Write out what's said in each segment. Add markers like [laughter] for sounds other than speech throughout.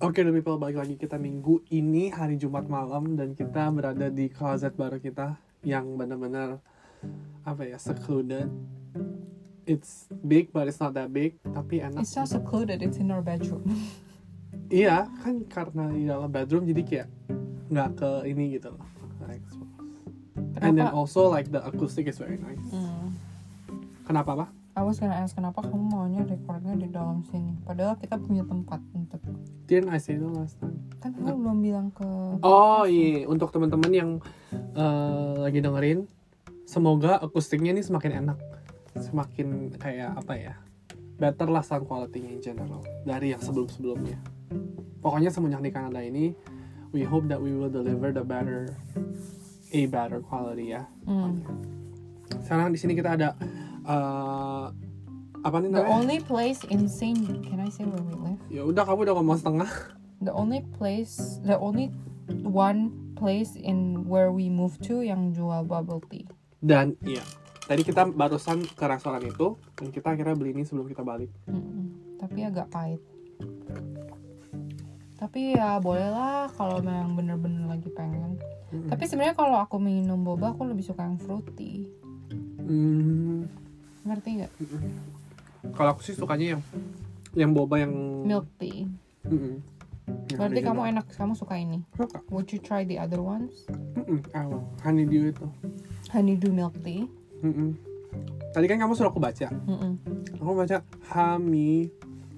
Oke the people balik lagi kita minggu ini hari Jumat malam dan kita berada di closet baru kita yang benar-benar apa ya secluded. It's big but it's not that big tapi enak. It's not secluded, it's in our bedroom. [laughs] Iya kan karena di dalam bedroom jadi kayak nggak ke ini gitu loh. Like, And then Kenapa? also like the acoustic is very nice. Hmm. Kenapa pak? I was gonna ask kenapa kamu maunya recordnya di dalam sini Padahal kita punya tempat Didn't I say that last time? Kan kamu belum bilang ke Oh iya, untuk teman-teman yang eh, lagi dengerin, semoga akustiknya ini semakin enak, semakin kayak apa ya, better lah sound quality-nya in general dari yang sebelum-sebelumnya. Pokoknya semenjak di Kanada ini, we hope that we will deliver the better, a better quality ya. Hmm. Sekarang di sini kita ada eh, apa nih The namanya? only place in Saint Can I say where we live? Ya udah kamu udah ngomong setengah. The only place The only one place in where we moved to yang jual bubble tea Dan iya, tadi kita barusan ke restoran itu dan kita akhirnya beli ini sebelum kita balik. Mm-mm. Tapi agak pahit Tapi ya bolehlah kalau memang bener-bener lagi pengen Mm-mm. Tapi sebenarnya kalau aku minum boba aku lebih suka yang fruity Hmm, Ngerti nggak? Kalau aku sih sukanya yang yang boba yang Milk tea Mm-mm. Yang Berarti kamu enak, kamu suka ini. suka Would you try the other ones? Mm-mm. Ah, well, honeydew itu Honeydew milk tea. Mm-mm. tadi kan kamu suruh aku baca Mm-mm. aku baca hami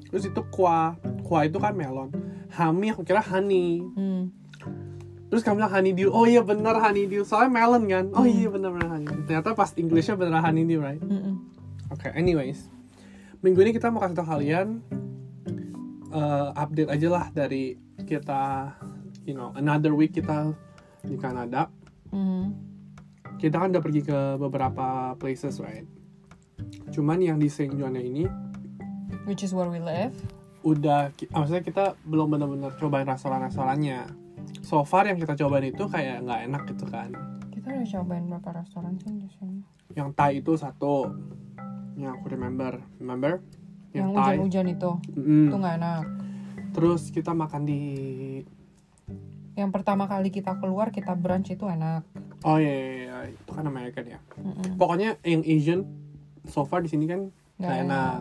terus itu kwa kwa itu kan melon hami aku kira honey Hmm. terus kamu bilang honeydew oh iya bener honeydew soalnya melon kan oh Hmm. iya bener bener honeydew ternyata pas Englishnya bener honeydew right Mm-mm. Oke, anyways. Minggu ini kita mau kasih tau kalian eh, update aja lah dari kita, you know, another week kita di Kanada. Mhm. Kita kan udah pergi ke beberapa places, right? Cuman yang di Saint John ini Which is where we live. udah, maksudnya kita belum benar-benar cobain restoran-restorannya. So far yang kita cobain itu kayak nggak enak gitu kan. Kita udah cobain berapa restoran sih di sini? Yang Thai itu satu, yang aku remember, remember? Yang hujan-hujan itu, Mm. itu nggak enak. Terus kita makan di Yang pertama kali kita keluar kita brunch itu enak. Oh iya, iya, iya, itu kan American ya. Mm-mm. Pokoknya yang Asian so far di sini kan Nggak enak. enak.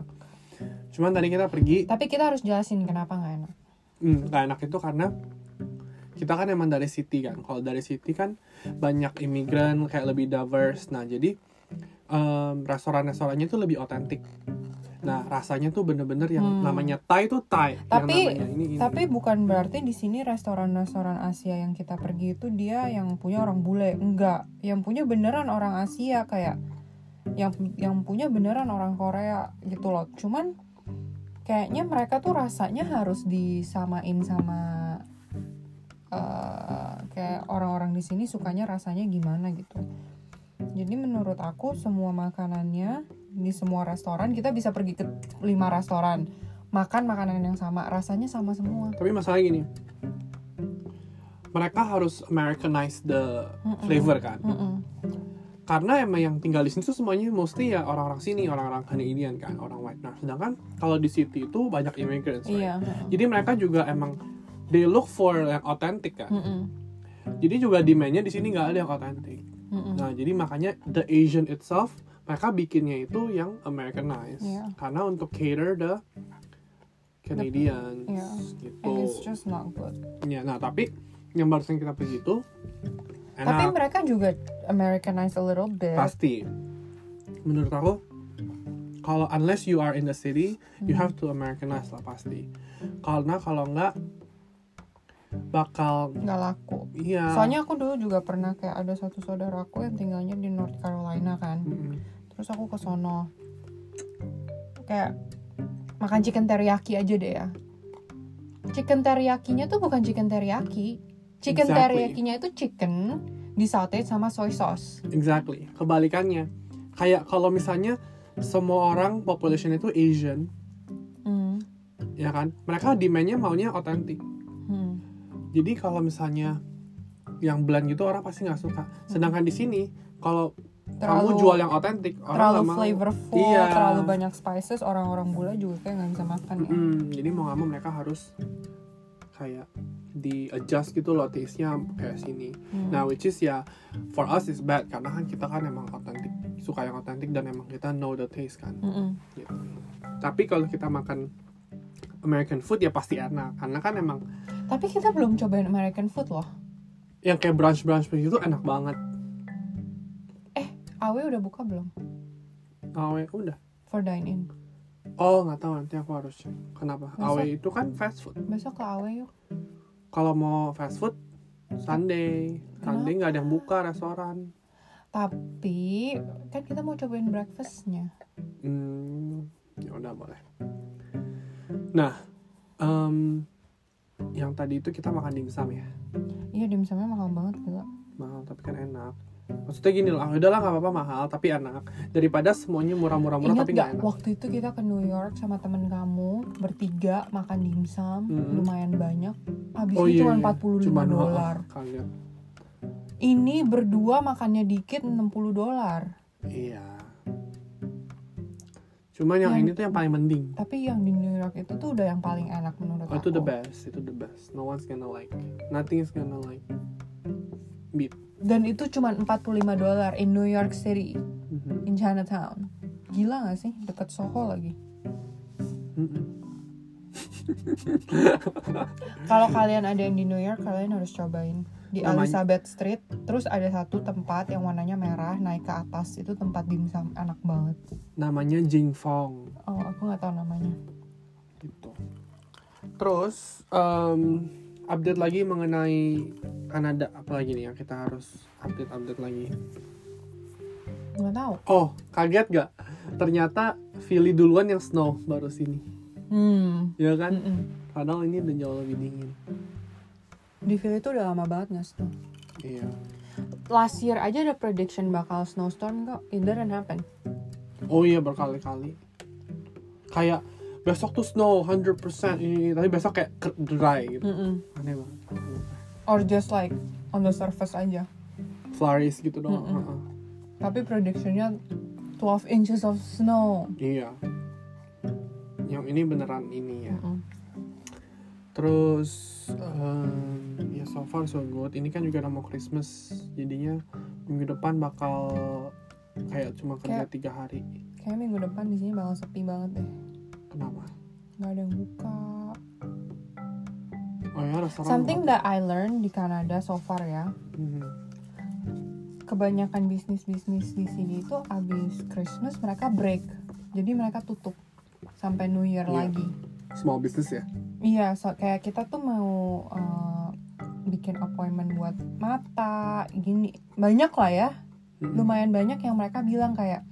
Cuman tadi kita pergi, Tapi kita harus jelasin kenapa nggak enak. hmm, nggak enak itu karena kita kan emang dari city kan. Kalau dari city kan banyak imigran kayak lebih diverse. Nah jadi em, restoran-restorannya tuh lebih otentik. Nah rasanya tuh bener-bener yang Hmm. namanya Thai tuh Thai. Tapi- yang ini, ini. Tapi bukan berarti di sini restoran-restoran Asia yang kita pergi itu dia yang punya orang bule, enggak. Yang punya beneran orang Asia kayak yang yang punya beneran orang Korea gitu loh. Cuman kayaknya mereka tuh rasanya harus disamain sama eh, kayak orang-orang di sini sukanya rasanya gimana gitu. Jadi menurut aku semua makanannya di semua restoran kita bisa pergi ke lima restoran makan makanan yang sama rasanya sama semua Tapi masalahnya gini, mereka harus Americanize the Mm-mm. flavor kan. Mm-mm. karena emang yang tinggal di sini tuh semuanya mostly ya orang-orang sini orang-orang Canadian kan orang white nah sedangkan kalau di city itu banyak immigrants right? iya jadi mereka juga emang they look for yang authentic kan Mm-mm. jadi juga demandnya di sini nggak ada yang authentic Mm-mm. nah jadi makanya the Asian itself mereka bikinnya itu yang Americanized Iya. karena untuk cater the Canadians Iya. gitu and it's just not good ya nah tapi yang barusan kita pergi itu tapi enak mereka juga Americanized a little bit pasti menurut aku kalau unless you are in the city you Hmm. have to Americanize lah pasti karena kalau enggak bakal nggak laku. Iya. Soalnya aku dulu juga pernah kayak ada satu saudaraku yang tinggalnya di North Carolina kan. Mm-mm. terus aku ke sono. Kayak makan chicken teriyaki aja deh ya. Chicken teriyakinya tuh bukan chicken teriyaki. Chicken Exactly. teriyakinya itu chicken disauté sama soy sauce. Exactly. Kebalikannya. Kayak kalau misalnya semua orang population itu Asian. Hmm. ya kan? Mereka demandnya maunya otentik Hmm. Jadi kalau misalnya yang bland gitu orang pasti nggak suka sedangkan di sini kalau kamu jual yang otentik orang terlalu mau. flavorful, Iya. terlalu banyak spices, orang-orang bule juga kayak nggak bisa makan ya. Mm, jadi mau nggak mau mereka harus kayak di adjust gitu loh taste-nya kayak sini Hmm. nah which is ya for us is bad karena kan kita kan emang otentik suka yang otentik dan emang kita know the taste kan Mm-mm. gitu. tapi kalau kita makan American food ya pasti enak karena kan emang Tapi kita belum cobain American food loh. yang kayak brunch brunch begitu enak banget Awe udah buka belum? awe udah For dine in. oh nggak tahu nanti aku harus cek kenapa Masa? awe itu kan fast food Besok ke Awe yuk. kalau mau fast food Sunday Sunday nggak ada yang buka restoran Tapi kan kita mau cobain breakfastnya. Hmm, ya udah boleh. Nah, em, yang tadi itu kita makan dimsum ya, Iya dimsumnya mahal banget gila. mahal tapi kan enak. Maksudnya gini loh, ah, udahlah nggak apa-apa mahal tapi enak daripada semuanya murah-murah-murah Ingat tapi gak nggak enak. waktu itu kita ke New York sama temen kamu bertiga makan dimsum Mm-mm. lumayan banyak. Habis Oh itu iya, cuma iya. 45 Cuman, dolar. oh, kalian. Ini berdua makannya dikit 60 dolar. Iya. Cuman yang Yang- ini tuh yang paling mending. Tapi yang di New York itu tuh udah yang paling enak menurut Oh, aku. itu the best, itu the best. No one's gonna like, nothing is gonna like beat. Dan itu cuma 45 dolar in New York City, Mhm. in Chinatown. Gila gak sih? Deket Soho lagi. [laughs] Kalau kalian ada yang di New York, kalian harus cobain. Di Namanya- Elizabeth Street, terus ada satu tempat yang warnanya merah, naik ke atas. Itu tempat dimsum, enak banget. Namanya Jingfong. Oh, aku nggak tahu namanya. gitu. Terus em, update lagi mengenai Kanada apa lagi nih yang kita harus update update lagi. Nggak tahu. Oh kaget gak? Ternyata Philly duluan yang snow baru sini, Hmm. ya kan? Mm-mm. Padahal ini udah jauh lebih dingin. Di Philly itu udah lama banget nggak snow. Iya. Last year aja ada prediction bakal snowstorm kok. It didn't happen. Oh iya berkali-kali. Kayak besok tuh snow 100% ini, tapi besok kayak dry gitu. Mm-mm. Aneh banget. Or just like on the surface aja. Flurries gitu doang. Mm-mm. heeh. Tapi predictionnya 12 inches of snow. Iya. Yang ini beneran ini ya. Mm-mm. Terus em, ya so far so good. Ini kan juga udah mau Christmas, jadinya minggu depan bakal kayak cuma kerja Kayak- tiga hari. Kayak minggu depan di sini bakal sepi banget deh. Kenapa? Nggak ada yang buka. Oh ya restoran. Something that I learned di Kanada so far ya. Mhm. Kebanyakan bisnis-bisnis di sini itu abis Christmas mereka break. Jadi mereka tutup sampai New Year Iya. lagi. Small business ya. Iya, so, kayak kita tuh mau uh, bikin appointment buat mata, gini banyak lah ya. Mhm. Lumayan banyak yang mereka bilang kayak,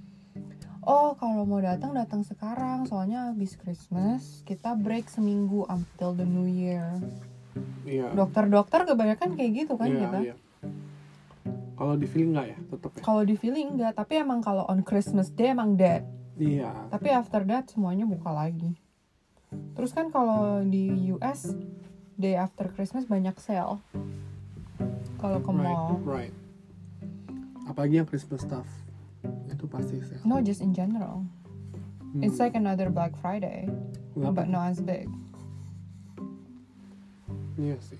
oh kalau mau datang datang sekarang, soalnya habis Christmas kita break seminggu until the New Year. Iya. Dokter-dokter kebanyakan kayak gitu kan Iya, kita. iya. Kalau di feeling nggak ya, tetap ya. Kalau di feeling enggak, tapi emang kalau on Christmas Day emang dead. Iya. Tapi after that semuanya buka lagi. Terus kan kalau di US day after Christmas banyak sale. Kalau ke mall, Right, right. Apalagi yang Christmas stuff itu pasti sih. no just in general. Hmm. It's like another Black Friday, Kenapa? but not as big. Iya sih.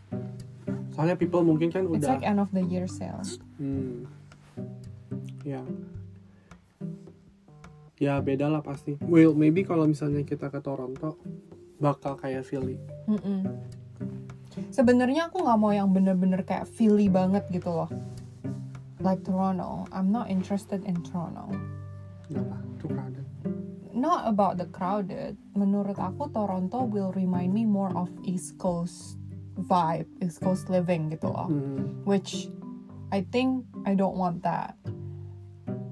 Soalnya people mungkin kan It's udah. like end of the year sale. Hmm. Ya. Ya beda lah pasti. Well, maybe kalau misalnya kita ke Toronto bakal kayak Philly. Mm-mm. Sebenarnya aku nggak mau yang bener-bener kayak Philly banget gitu loh. Like Toronto, I'm not interested in Toronto. Kenapa? Too crowded. Not about the crowded. Menurut aku Toronto will remind me more of East Coast vibe, East Coast living gitu loh. Hmm. Which I think I don't want that.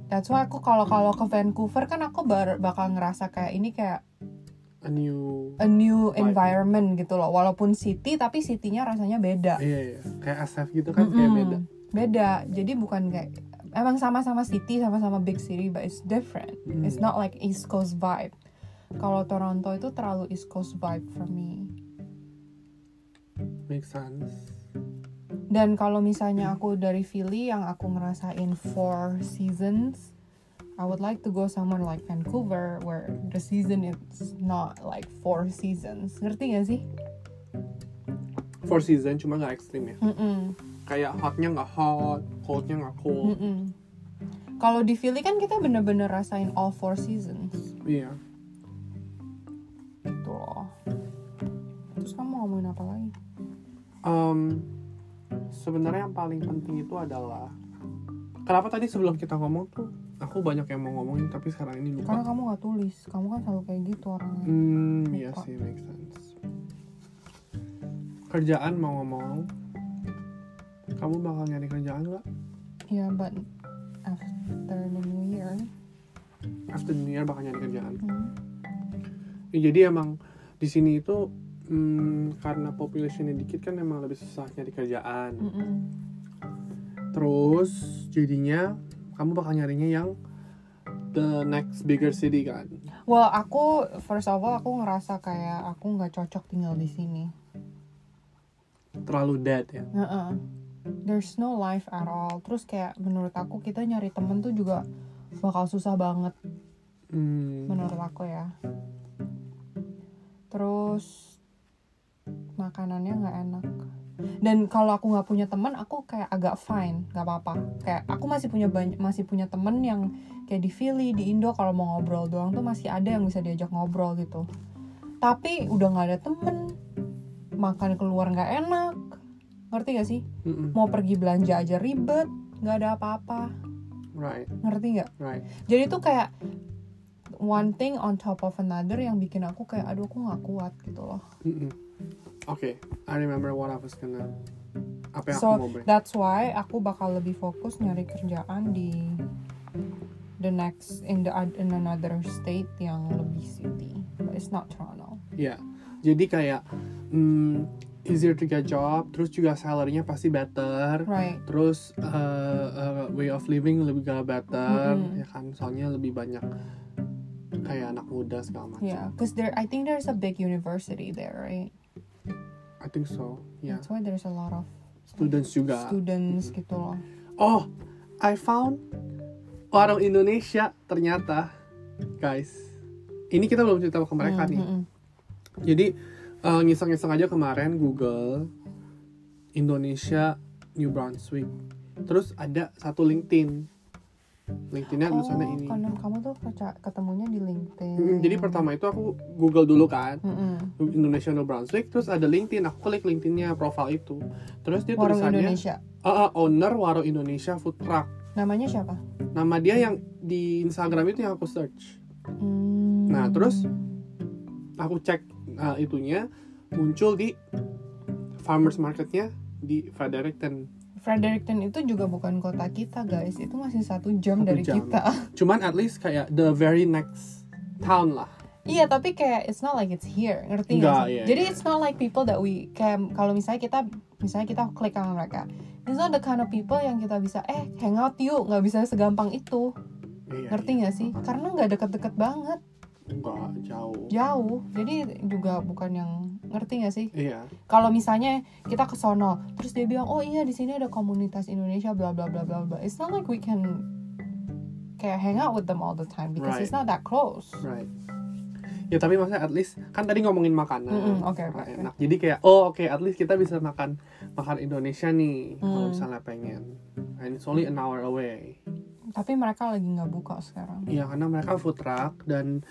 That's why aku kalau kalau ke Vancouver kan aku bar- bakal ngerasa kayak ini kayak A new. a new Vibe. environment gitu loh. Walaupun city tapi citynya rasanya beda. Iya, iya. Kayak SF gitu kan kayak Mm-mm. beda. Beda. Jadi bukan kayak emang sama-sama city, sama-sama big city, but it's different. Hmm. It's not like East Coast vibe. Kalau Toronto itu terlalu East Coast vibe for me. Make sense. Dan kalau misalnya aku dari Philly yang aku ngerasain four seasons, I would like to go somewhere like Vancouver where the season is not like four seasons. Ngerti gak sih? four season cuma nggak ekstrim ya Mm-mm. kayak hotnya nggak hot coldnya nggak cold Mm-mm. Kalau di Philly kan kita bener-bener rasain all four seasons iya gitu loh. Terus kamu ngomongin apa lagi? Em, sebenarnya yang paling penting itu adalah kenapa tadi sebelum kita ngomong tuh aku banyak yang mau ngomongin tapi sekarang ini Karena lupa. kamu nggak tulis, kamu kan selalu kayak gitu orangnya. hmm iya sih make sense. Kerjaan mau ngomong kamu bakal nyari kerjaan nggak? Ya, but after the new year. after New Year bakal nyari kerjaan. Hmm. Ya, jadi emang di sini itu hmm, karena populationnya dikit kan emang lebih susah nyari kerjaan Mm-mm. terus jadinya kamu bakal nyarinya yang the next bigger city kan Well, aku first of all aku ngerasa kayak aku nggak cocok tinggal di sini. terlalu dead ya Heeh. There's no life at all. Terus kayak menurut aku kita nyari temen tuh juga bakal susah banget Hmm, menurut aku ya. Terus makanannya nggak enak. Dan kalau aku nggak punya teman, aku kayak agak fine, nggak apa-apa. Kayak aku masih punya banyak, masih punya temen yang kayak di Philly, di Indo kalau mau ngobrol doang tuh masih ada yang bisa diajak ngobrol gitu. Tapi udah nggak ada temen, makan keluar nggak enak, ngerti gak sih? mm-mm. Mau pergi belanja aja ribet, nggak ada apa-apa, right ngerti nggak? right Jadi tuh kayak one thing on top of another yang bikin aku kayak aduh aku nggak kuat gitu loh. Mm-mm. Oke, I remember what I was gonna apa yang So aku mau bring. that's why aku bakal lebih fokus nyari kerjaan di the next in the in another state yang lebih city. But it's not Toronto. Ya, jadi kayak mm, easier to get job, terus juga salary-nya pasti better, Right. terus uh, uh, way of living lebih gak better, Mm-mm. ya kan? Soalnya lebih banyak kayak anak muda segala macam. Yeah, because there I think there's a big university there, right? I think so. Ya, That's why there's a lot of students juga. students gitu loh. Oh, I found warung Indonesia ternyata, guys. Ini kita belum cerita ke mereka Hmm, nih. hmm, hmm. Jadi eh, ngiseng-ngiseng aja kemarin Google Indonesia New Brunswick. Terus ada satu LinkedIn. LinkedInnya Oh, tulisannya ini. karena kamu tuh ketemunya di LinkedIn. Mm, jadi pertama itu aku Google dulu kan Mm-mm. Indonesia New Brunswick terus ada LinkedIn aku klik LinkedInnya profile itu terus dia Warung tulisannya Indonesia. "Ah, ah, owner Warung Indonesia Food Truck Namanya siapa? nama dia yang di Instagram itu yang aku search Hmm. Nah, terus? aku cek uh, itunya muncul di farmers marketnya di Fredericton Fredericton itu juga bukan kota kita guys. Itu masih satu jam Satu dari jam. kita. [laughs] Cuman at least kayak the very next town lah. Iya tapi kayak it's not like it's here. Ngerti nggak sih? iya, jadi iya. it's not like people that we kayak kalau misalnya kita misalnya kita klik sama mereka it's not the kind of people yang kita bisa eh hangout yuk. Nggak bisa segampang itu. Iya, ngerti iya. nggak sih? Karena nggak deket-deket banget. Enggak jauh. Jauh. Jadi juga bukan yang ngerti nggak sih? Iya. Kalau misalnya kita ke sono terus dia bilang oh iya di sini ada komunitas Indonesia bla bla bla bla bla. It's not like we can kayak hang out with them all the time because Right. it's not that close. Right. Ya tapi maksudnya at least kan tadi ngomongin makanan oke, oke, Nah, oke. enak. Jadi kayak oh oke at least kita bisa makan makan Indonesia nih kalau Hmm. misalnya pengen. And it's only an hour away. Tapi mereka lagi nggak buka sekarang. Iya karena mereka food truck dan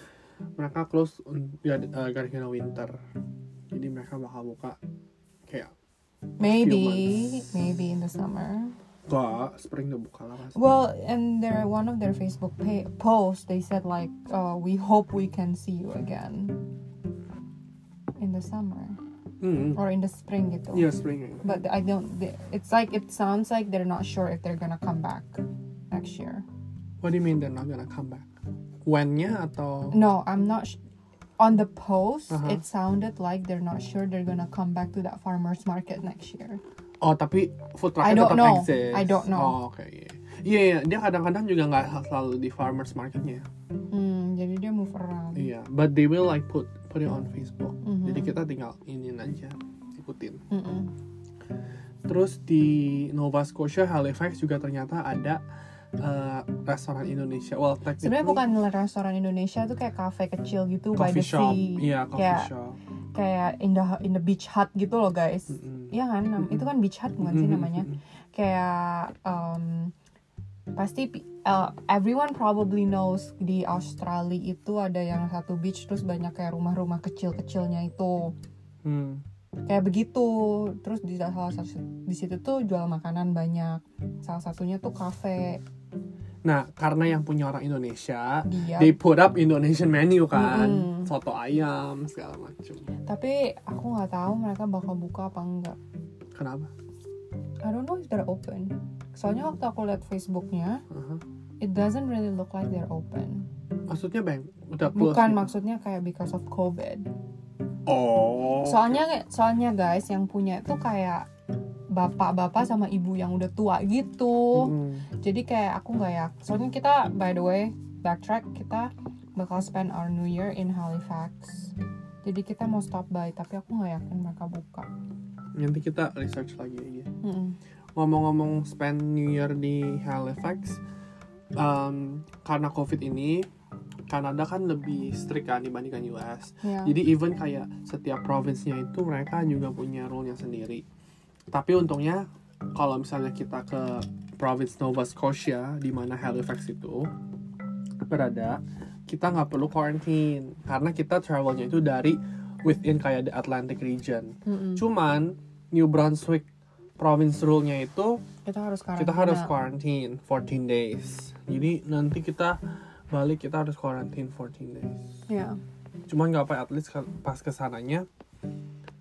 mereka close ya uh, gara-gara winter. Jadi mereka bakal buka kayak maybe maybe in the summer gak spring udah buka lah pasti. well and their one of their Facebook pa- posts they said like uh, we hope we can see you again in the summer Hmm. or in the spring gitu Iya spring. but I don't they- it's like it sounds like they're not sure if they're gonna come back next year What do you mean they're not gonna come back? When-nya atau No, I'm not. On the post, Uh-huh. it sounded like they're not sure they're gonna come back to that farmers market next year. oh tapi food truck I don't tetap know. exist. I don't know. Oh oke iya. Iya iya dia kadang-kadang juga nggak selalu di farmers marketnya. Hmm, jadi dia move around. Iya, but they will like put put it on Facebook. Mhm. Jadi kita tinggal iniin aja, ikutin. Mm-mm. Terus di Nova Scotia, Halifax juga ternyata ada uh, restoran Indonesia. Well, technically Sebenarnya bukan restoran Indonesia tuh kayak cafe kecil gitu by coffee the shop. sea. Iya, coffee Kayak shop. kayak in the in the beach hut gitu loh guys. Iya kan Nam- itu kan beach hut bukan sih Mm-mm. namanya kayak um, pasti uh, everyone probably knows di Australia itu ada yang satu beach terus banyak kayak rumah-rumah kecil-kecilnya itu Hmm. Kayak begitu terus di salah satu di situ tuh jual makanan banyak salah satunya tuh cafe Nah, karena yang punya orang Indonesia, dia they put up Indonesian menu kan, Mm-mm. soto ayam segala macam. tapi aku nggak tahu mereka bakal buka apa enggak Kenapa? I don't know if they're open soalnya waktu aku lihat Facebooknya Aha. it doesn't really look like they're open Maksudnya bang, udah close bukan gitu? maksudnya kayak because of COVID Oh. soalnya soalnya guys yang punya itu kayak bapak-bapak sama ibu yang udah tua gitu Mm-mm. jadi kayak aku nggak ya soalnya kita by the way backtrack kita bakal spend our New Year in Halifax jadi kita mau stop by tapi aku nggak yakin mereka buka Nanti kita research lagi aja. Ngomong-ngomong spend New Year di Halifax, um, karena COVID ini, Kanada kan lebih strict kan dibandingkan US. ya Jadi even kayak setiap provinsinya itu mereka juga punya rule-nya sendiri. Tapi untungnya kalau misalnya kita ke province Nova Scotia di mana Halifax itu berada, kita nggak perlu quarantine karena kita travelnya itu dari within kayak the Atlantic region. Mm-mm. Cuman New Brunswick province rule-nya itu kita harus kita harus quarantine 14 days. Jadi nanti kita balik kita harus quarantine 14 days. ya Cuman nggak apa at least pas ke sananya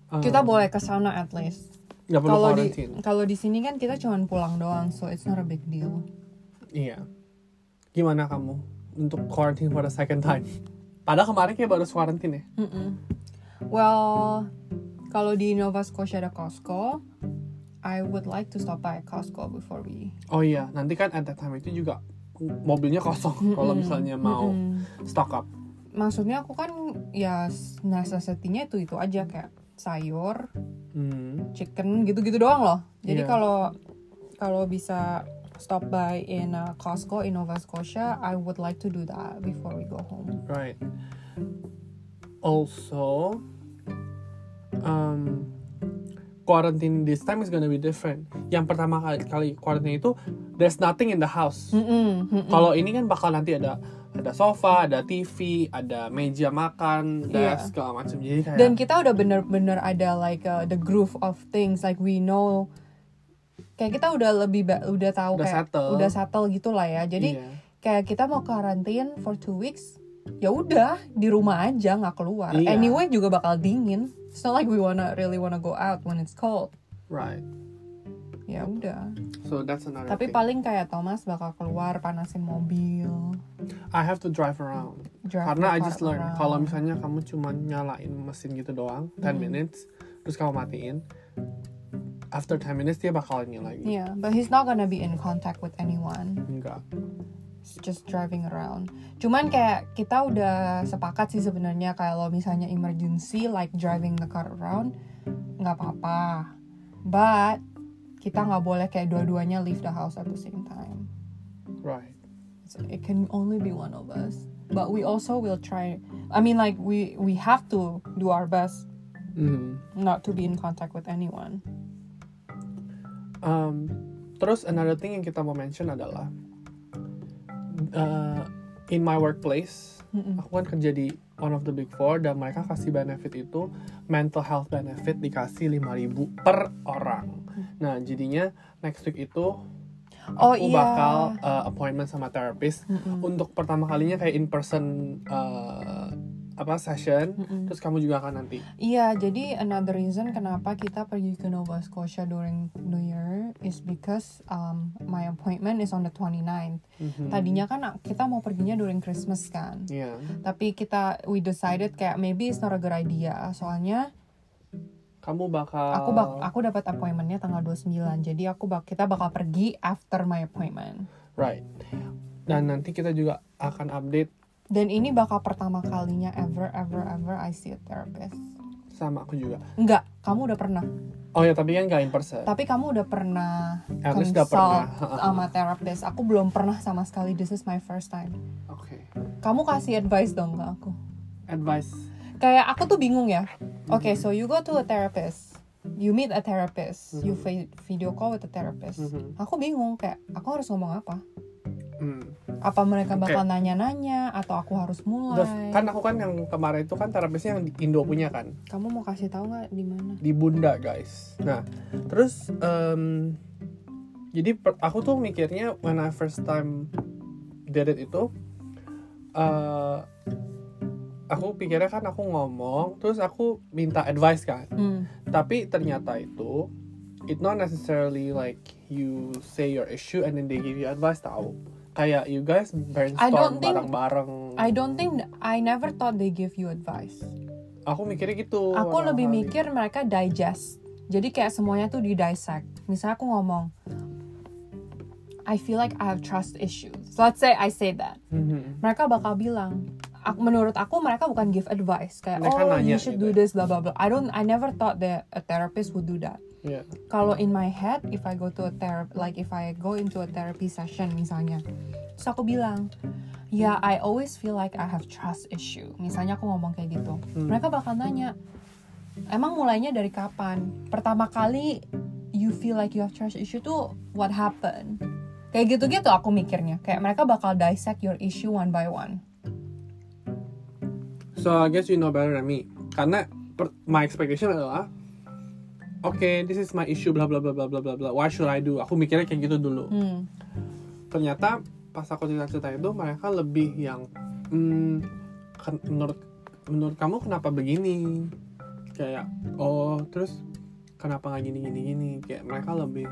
um, kita boleh ke sana at least kalau di kalau di sini kan kita cuma pulang doang so it's not a big deal Iya. Gimana kamu untuk quarantine for the second time? Padahal kemarin kayak baru quarantine ya. Mm-mm. Well, kalau di Nova Scotia ada Costco, I would like to stop by Costco before we. Oh iya, nanti kan at that time itu juga mobilnya kosong kalau Mm-mm. misalnya mau Mm-mm. stock up. Maksudnya aku kan ya necessity-nya itu itu aja kayak sayur, Hmm. chicken gitu-gitu doang loh. Jadi Iya. kalau kalau bisa stop by in uh, Costco in Nova Scotia, I would like to do that before we go home. Right. Also, um, quarantine this time is gonna be different. Yang pertama kali, kali quarantine itu, there's nothing in the house. Kalau ini kan bakal nanti ada ada sofa, ada TV, ada meja makan, Iya. desk segala macam. Jadi kayak dan kita udah bener-bener ada like uh, the groove of things like we know kayak kita udah lebih udah tahu Udah kayak settle. udah settle gitu lah ya jadi iya. kayak kita mau karantin for two weeks ya udah di rumah aja nggak keluar Iya. anyway juga bakal dingin it's not like we wanna really wanna go out when it's cold right. ya udah So that's another tapi thing. paling kayak Thomas bakal keluar panasin mobil I have to drive around. drive Karena I just around. kalau misalnya kamu cuma nyalain mesin gitu doang 10 Hmm. minutes terus kamu matiin after 10 minutes dia bakal ini lagi. yeah but he's not gonna be in contact with anyone Enggak. Just driving around. Cuman kayak kita udah sepakat sih sebenarnya kalau misalnya emergency like driving the car around nggak apa-apa. But kita nggak boleh kayak dua-duanya leave the house at the same time. Right. So it can only be one of us. But we also will try. I mean, like we we have to do our best Mhm. not to be in contact with anyone. Um, terus another thing yang kita mau mention adalah uh, in my workplace Mm-mm. aku kan kerja di one of the big four dan mereka kasih benefit itu mental health benefit dikasih 5000 per orang. Nah jadinya next week itu Oh aku iya. bakal uh, appointment sama therapist Mm-mm. untuk pertama kalinya kayak in person uh, apa session. Mm-mm. Terus kamu juga akan nanti. Iya, jadi another reason kenapa kita pergi ke Nova Scotia during New Year is because um, my appointment is on the 29th. Mhm. Tadinya kan kita mau perginya during Christmas kan. Iya. Tapi kita we decided kayak maybe it's not a good idea. Soalnya Kamu bakal. aku bak aku dapat appointmentnya tanggal 29. Jadi aku bak kita bakal pergi after my appointment. Right. Dan nanti kita juga akan update Dan ini bakal pertama kalinya ever ever ever I see a therapist. sama aku juga. Enggak, kamu udah pernah. Oh ya, tapi kan gak in person. Tapi kamu udah pernah At least udah consult pernah. [laughs] sama therapist. Aku belum pernah sama sekali. This is my first time. Oke. Kamu kasih advice dong ke aku. Advice. Kayak aku tuh bingung ya. Okay, so you go to a therapist. You meet a therapist. You Mhm. vi- video call with a therapist. Mhm. Aku bingung kayak aku harus ngomong apa? Hmm. Apa mereka bakal nanya-nanya atau aku harus mulai? kan aku kan yang kemarin itu kan terapisnya yang di Indo punya kan Kamu mau kasih tahu nggak di mana? di Bunda guys. Nah terus em, jadi per- aku tuh mikirnya when I first time did it itu eh aku pikirnya kan aku ngomong terus aku minta advice kan Hmm. tapi ternyata itu it not necessarily like you say your issue and then they give you advice tahu kayak you guys I brainstorm don't think- bareng-bareng I don't think I never thought they give you advice. aku mikirnya gitu Aku lebih kali. mikir mereka digest. Jadi kayak semuanya tuh di dissect. Misalnya aku ngomong, I feel like I have trust issues. Let's say I say that. Mhm. Mereka bakal bilang, aku, menurut aku mereka bukan give advice kayak Mereka oh nanya you should gitu do this blah blah blah. I don't I never thought that a therapist would do that. Iya. Kalau in my head if I go to a therapy like if I go into a therapy session misalnya, terus aku bilang, ya I always feel like I have trust issue. Misalnya aku ngomong kayak gitu, Hmm. mereka bakal nanya, emang mulainya dari kapan? Pertama kali you feel like you have trust issue tuh what happened? Kayak gitu-gitu aku mikirnya. Kayak mereka bakal dissect your issue one by one. So I guess you know better than me. Karena my expectation adalah Oke, this is my issue bla bla bla bla bla bla bla. What should I do? Aku mikirnya kayak gitu dulu. Hmm. Ternyata pas aku cerita-cerita itu mereka lebih yang hmm, menurut menurut kamu kenapa begini? Kayak oh, terus kenapa nggak gini gini gini? Kayak mereka lebih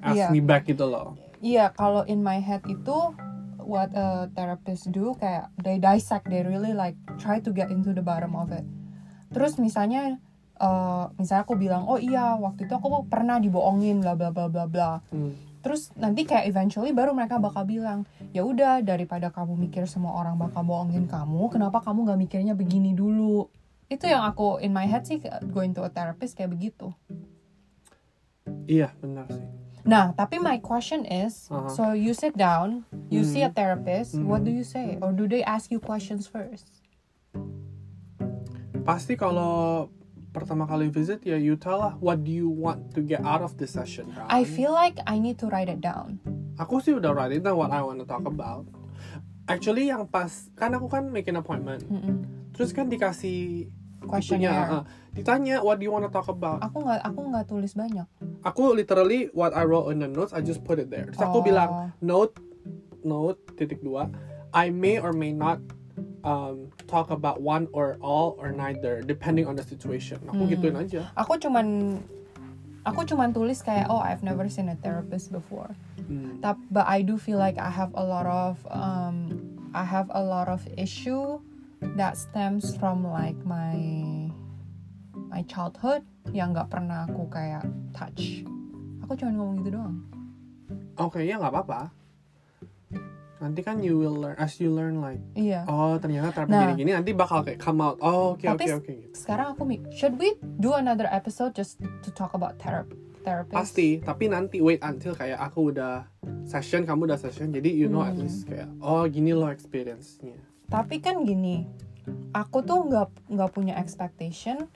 ask Iya. me back gitu loh. Iya, kalau in my head itu what a therapist do kayak they dissect, they really like try to get into the bottom of it. Terus misalnya eh, misalnya aku bilang, "Oh iya, waktu itu aku pernah dibohongin bla bla bla bla bla." Hmm. Terus nanti kayak eventually baru mereka bakal bilang, "Ya udah, daripada kamu mikir semua orang bakal bohongin kamu, kenapa kamu nggak mikirnya begini dulu?" Itu yang aku in my head sih going to a therapist kayak begitu. Iya benar sih. Nah, tapi my question is, Uh-huh. so you sit down, you see a Mhm. therapist, what Mhm. do you say? Or do they ask you questions first? Pasti kalau pertama kali visit ya you tell lah what do you want to get out of this session. Kan? I feel like I need to write it down. aku sih udah write it down what I want to talk about. Actually yang pas kan aku kan make an appointment. Mm-mm. Terus kan dikasih Questionnaire. itunya, uh, ditanya what do you want to talk about. Aku nggak aku nggak tulis banyak. Aku literally what I wrote in the notes I just put it there. Terus aku Oh. bilang note note titik dua I may or may not um, talk about one or all or neither depending on the situation. Aku Hmm. gituin aja. Aku cuman aku cuman tulis kayak oh I've never seen a therapist before. Hmm. Tap, but I do feel like I have a lot of um I have a lot of issue that stems from like my my childhood yang nggak pernah aku kayak touch. Aku cuma ngomong gitu doang. Oke ya nggak apa-apa. Nanti kan you will learn as you learn like Iya. oh ternyata terapi Nah. gini-gini nanti bakal kayak come out. Oh oke oke oke gitu. Sekarang aku mik, should we do another episode just to talk about therapy? Therapist? Pasti, tapi nanti wait until kayak aku udah session, kamu udah session, jadi you know at Hmm. least kayak oh gini loh experience-nya. Tapi kan gini, aku tuh nggak nggak punya expectation.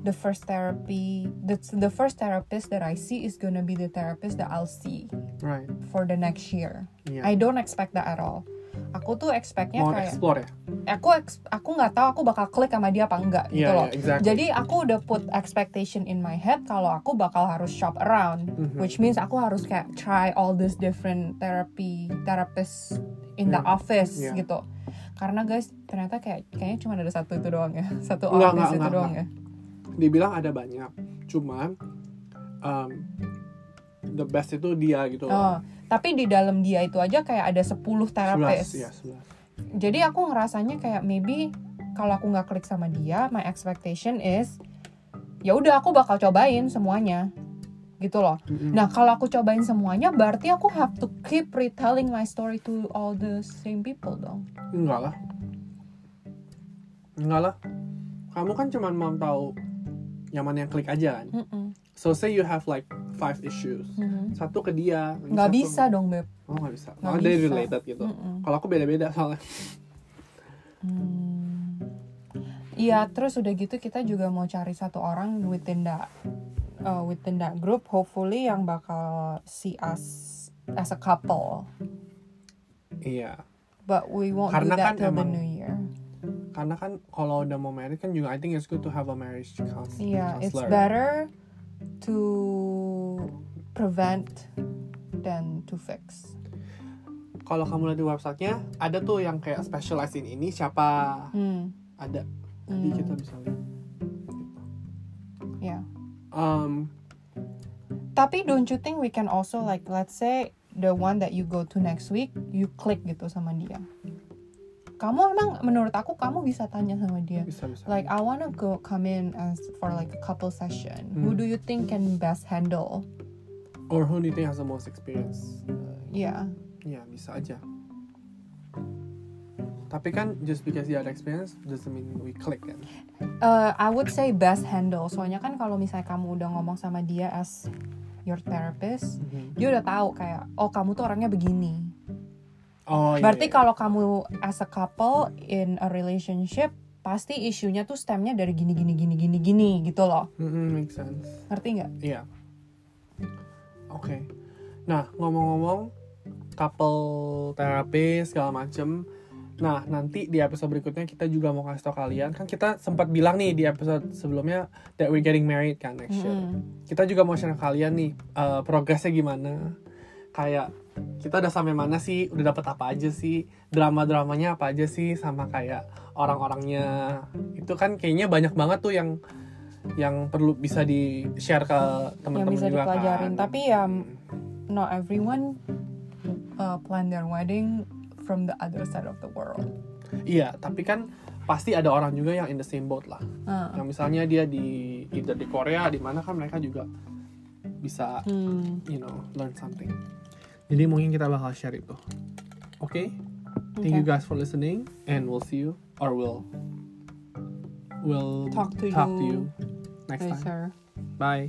The first therapy, the the first therapist that I see is gonna be the therapist that I'll see Right. for the next year. Iya. I don't expect that at all. Aku tuh expectnya Mau kayak explore ya? aku aku nggak tahu aku bakal klik sama dia apa enggak gitu Iya, loh. iya, exactly. Jadi aku udah put expectation in my head kalau aku bakal harus shop around, Mhm. which means aku harus kayak try all this different therapy therapists in the Yeah. office Yeah. gitu. Karena guys ternyata kayak kayaknya cuma ada satu itu doang ya, [laughs] satu Enggak, enggak, itu enggak, doang ya. Dibilang ada banyak, cuman um, the best itu dia gitu Oh, tapi di dalam dia itu aja kayak ada 10 terapis. 11, ya, 11. Jadi aku ngerasanya kayak maybe kalau aku nggak klik sama dia, my expectation is ya udah aku bakal cobain semuanya. Gitu loh. Nah, kalau aku cobain semuanya berarti aku have to keep retelling my story to all the same people dong. Enggak lah. Enggak lah. Kamu kan cuma mau tahu yang mana yang klik aja kan. Mm-mm. So say you have like five issues. Mhm. Satu ke dia. Nggak satu- bisa dong, Beb. Oh nggak bisa. Nggak oh, bisa. related gitu. Mm-mm. Kalau aku beda-beda soalnya. Hmm. Iya, terus udah gitu kita juga mau cari satu orang within that uh, within that group, hopefully yang bakal see us as a couple. Iya. But we won't Karena do that kan till the new year. Karena kan kalau udah mau married kan juga I think it's good to have a marriage counselor. Iya, it's better to prevent than to fix. Kalau kamu lihat di websitenya ada tuh yang kayak specialize in ini siapa Hmm, ada. Jadi Hmm. kita bisa lihat. yeah. Um, Tapi don't you think we can also like let's say the one that you go to next week, you click gitu sama dia. Kamu emang menurut aku kamu bisa tanya sama dia. bisa bisa. Like I wanna go come in as for like a couple session. Who Hmm. do you think can best handle? Or who do you think has the most experience? Yeah. Ya bisa aja. Tapi kan just because dia ada experience doesn't mean we click kan. Uh, I would say best handle. Soalnya kan kalau misalnya kamu udah ngomong sama dia as your therapist, dia udah tahu kayak oh kamu tuh orangnya begini. Oh iya. Berarti iya. kalau kamu as a couple in a relationship pasti isunya tuh stemnya dari gini gini gini gini gini gitu loh. Mhm, make sense. Ngerti nggak? Iya. Oke. Nah, ngomong-ngomong couple terapi segala macem. Nah, nanti di episode berikutnya kita juga mau kasih tau kalian. Kan kita sempat bilang nih di episode sebelumnya that we're getting married kan next year. Mm. Kita juga mau share kalian nih eh, progresnya gimana. Kayak kita udah sampai mana sih? Udah dapet apa aja sih? Drama-dramanya apa aja sih sama kayak orang-orangnya. Itu kan kayaknya banyak banget tuh yang yang perlu bisa di share ke teman-teman bisa juga dipelajarin. kan. Tapi ya, Hmm. Not everyone uh, plan their wedding from the other side of the world. Iya, tapi kan pasti ada orang juga yang in the same boat lah. Uh, Yang misalnya dia di either di Korea, di mana kan mereka juga bisa hmm. you know learn something. Jadi mungkin kita bakal share itu. Oke. Thank you guys for listening and we'll see you or we'll we'll Talk to talk you to you next time. Bye.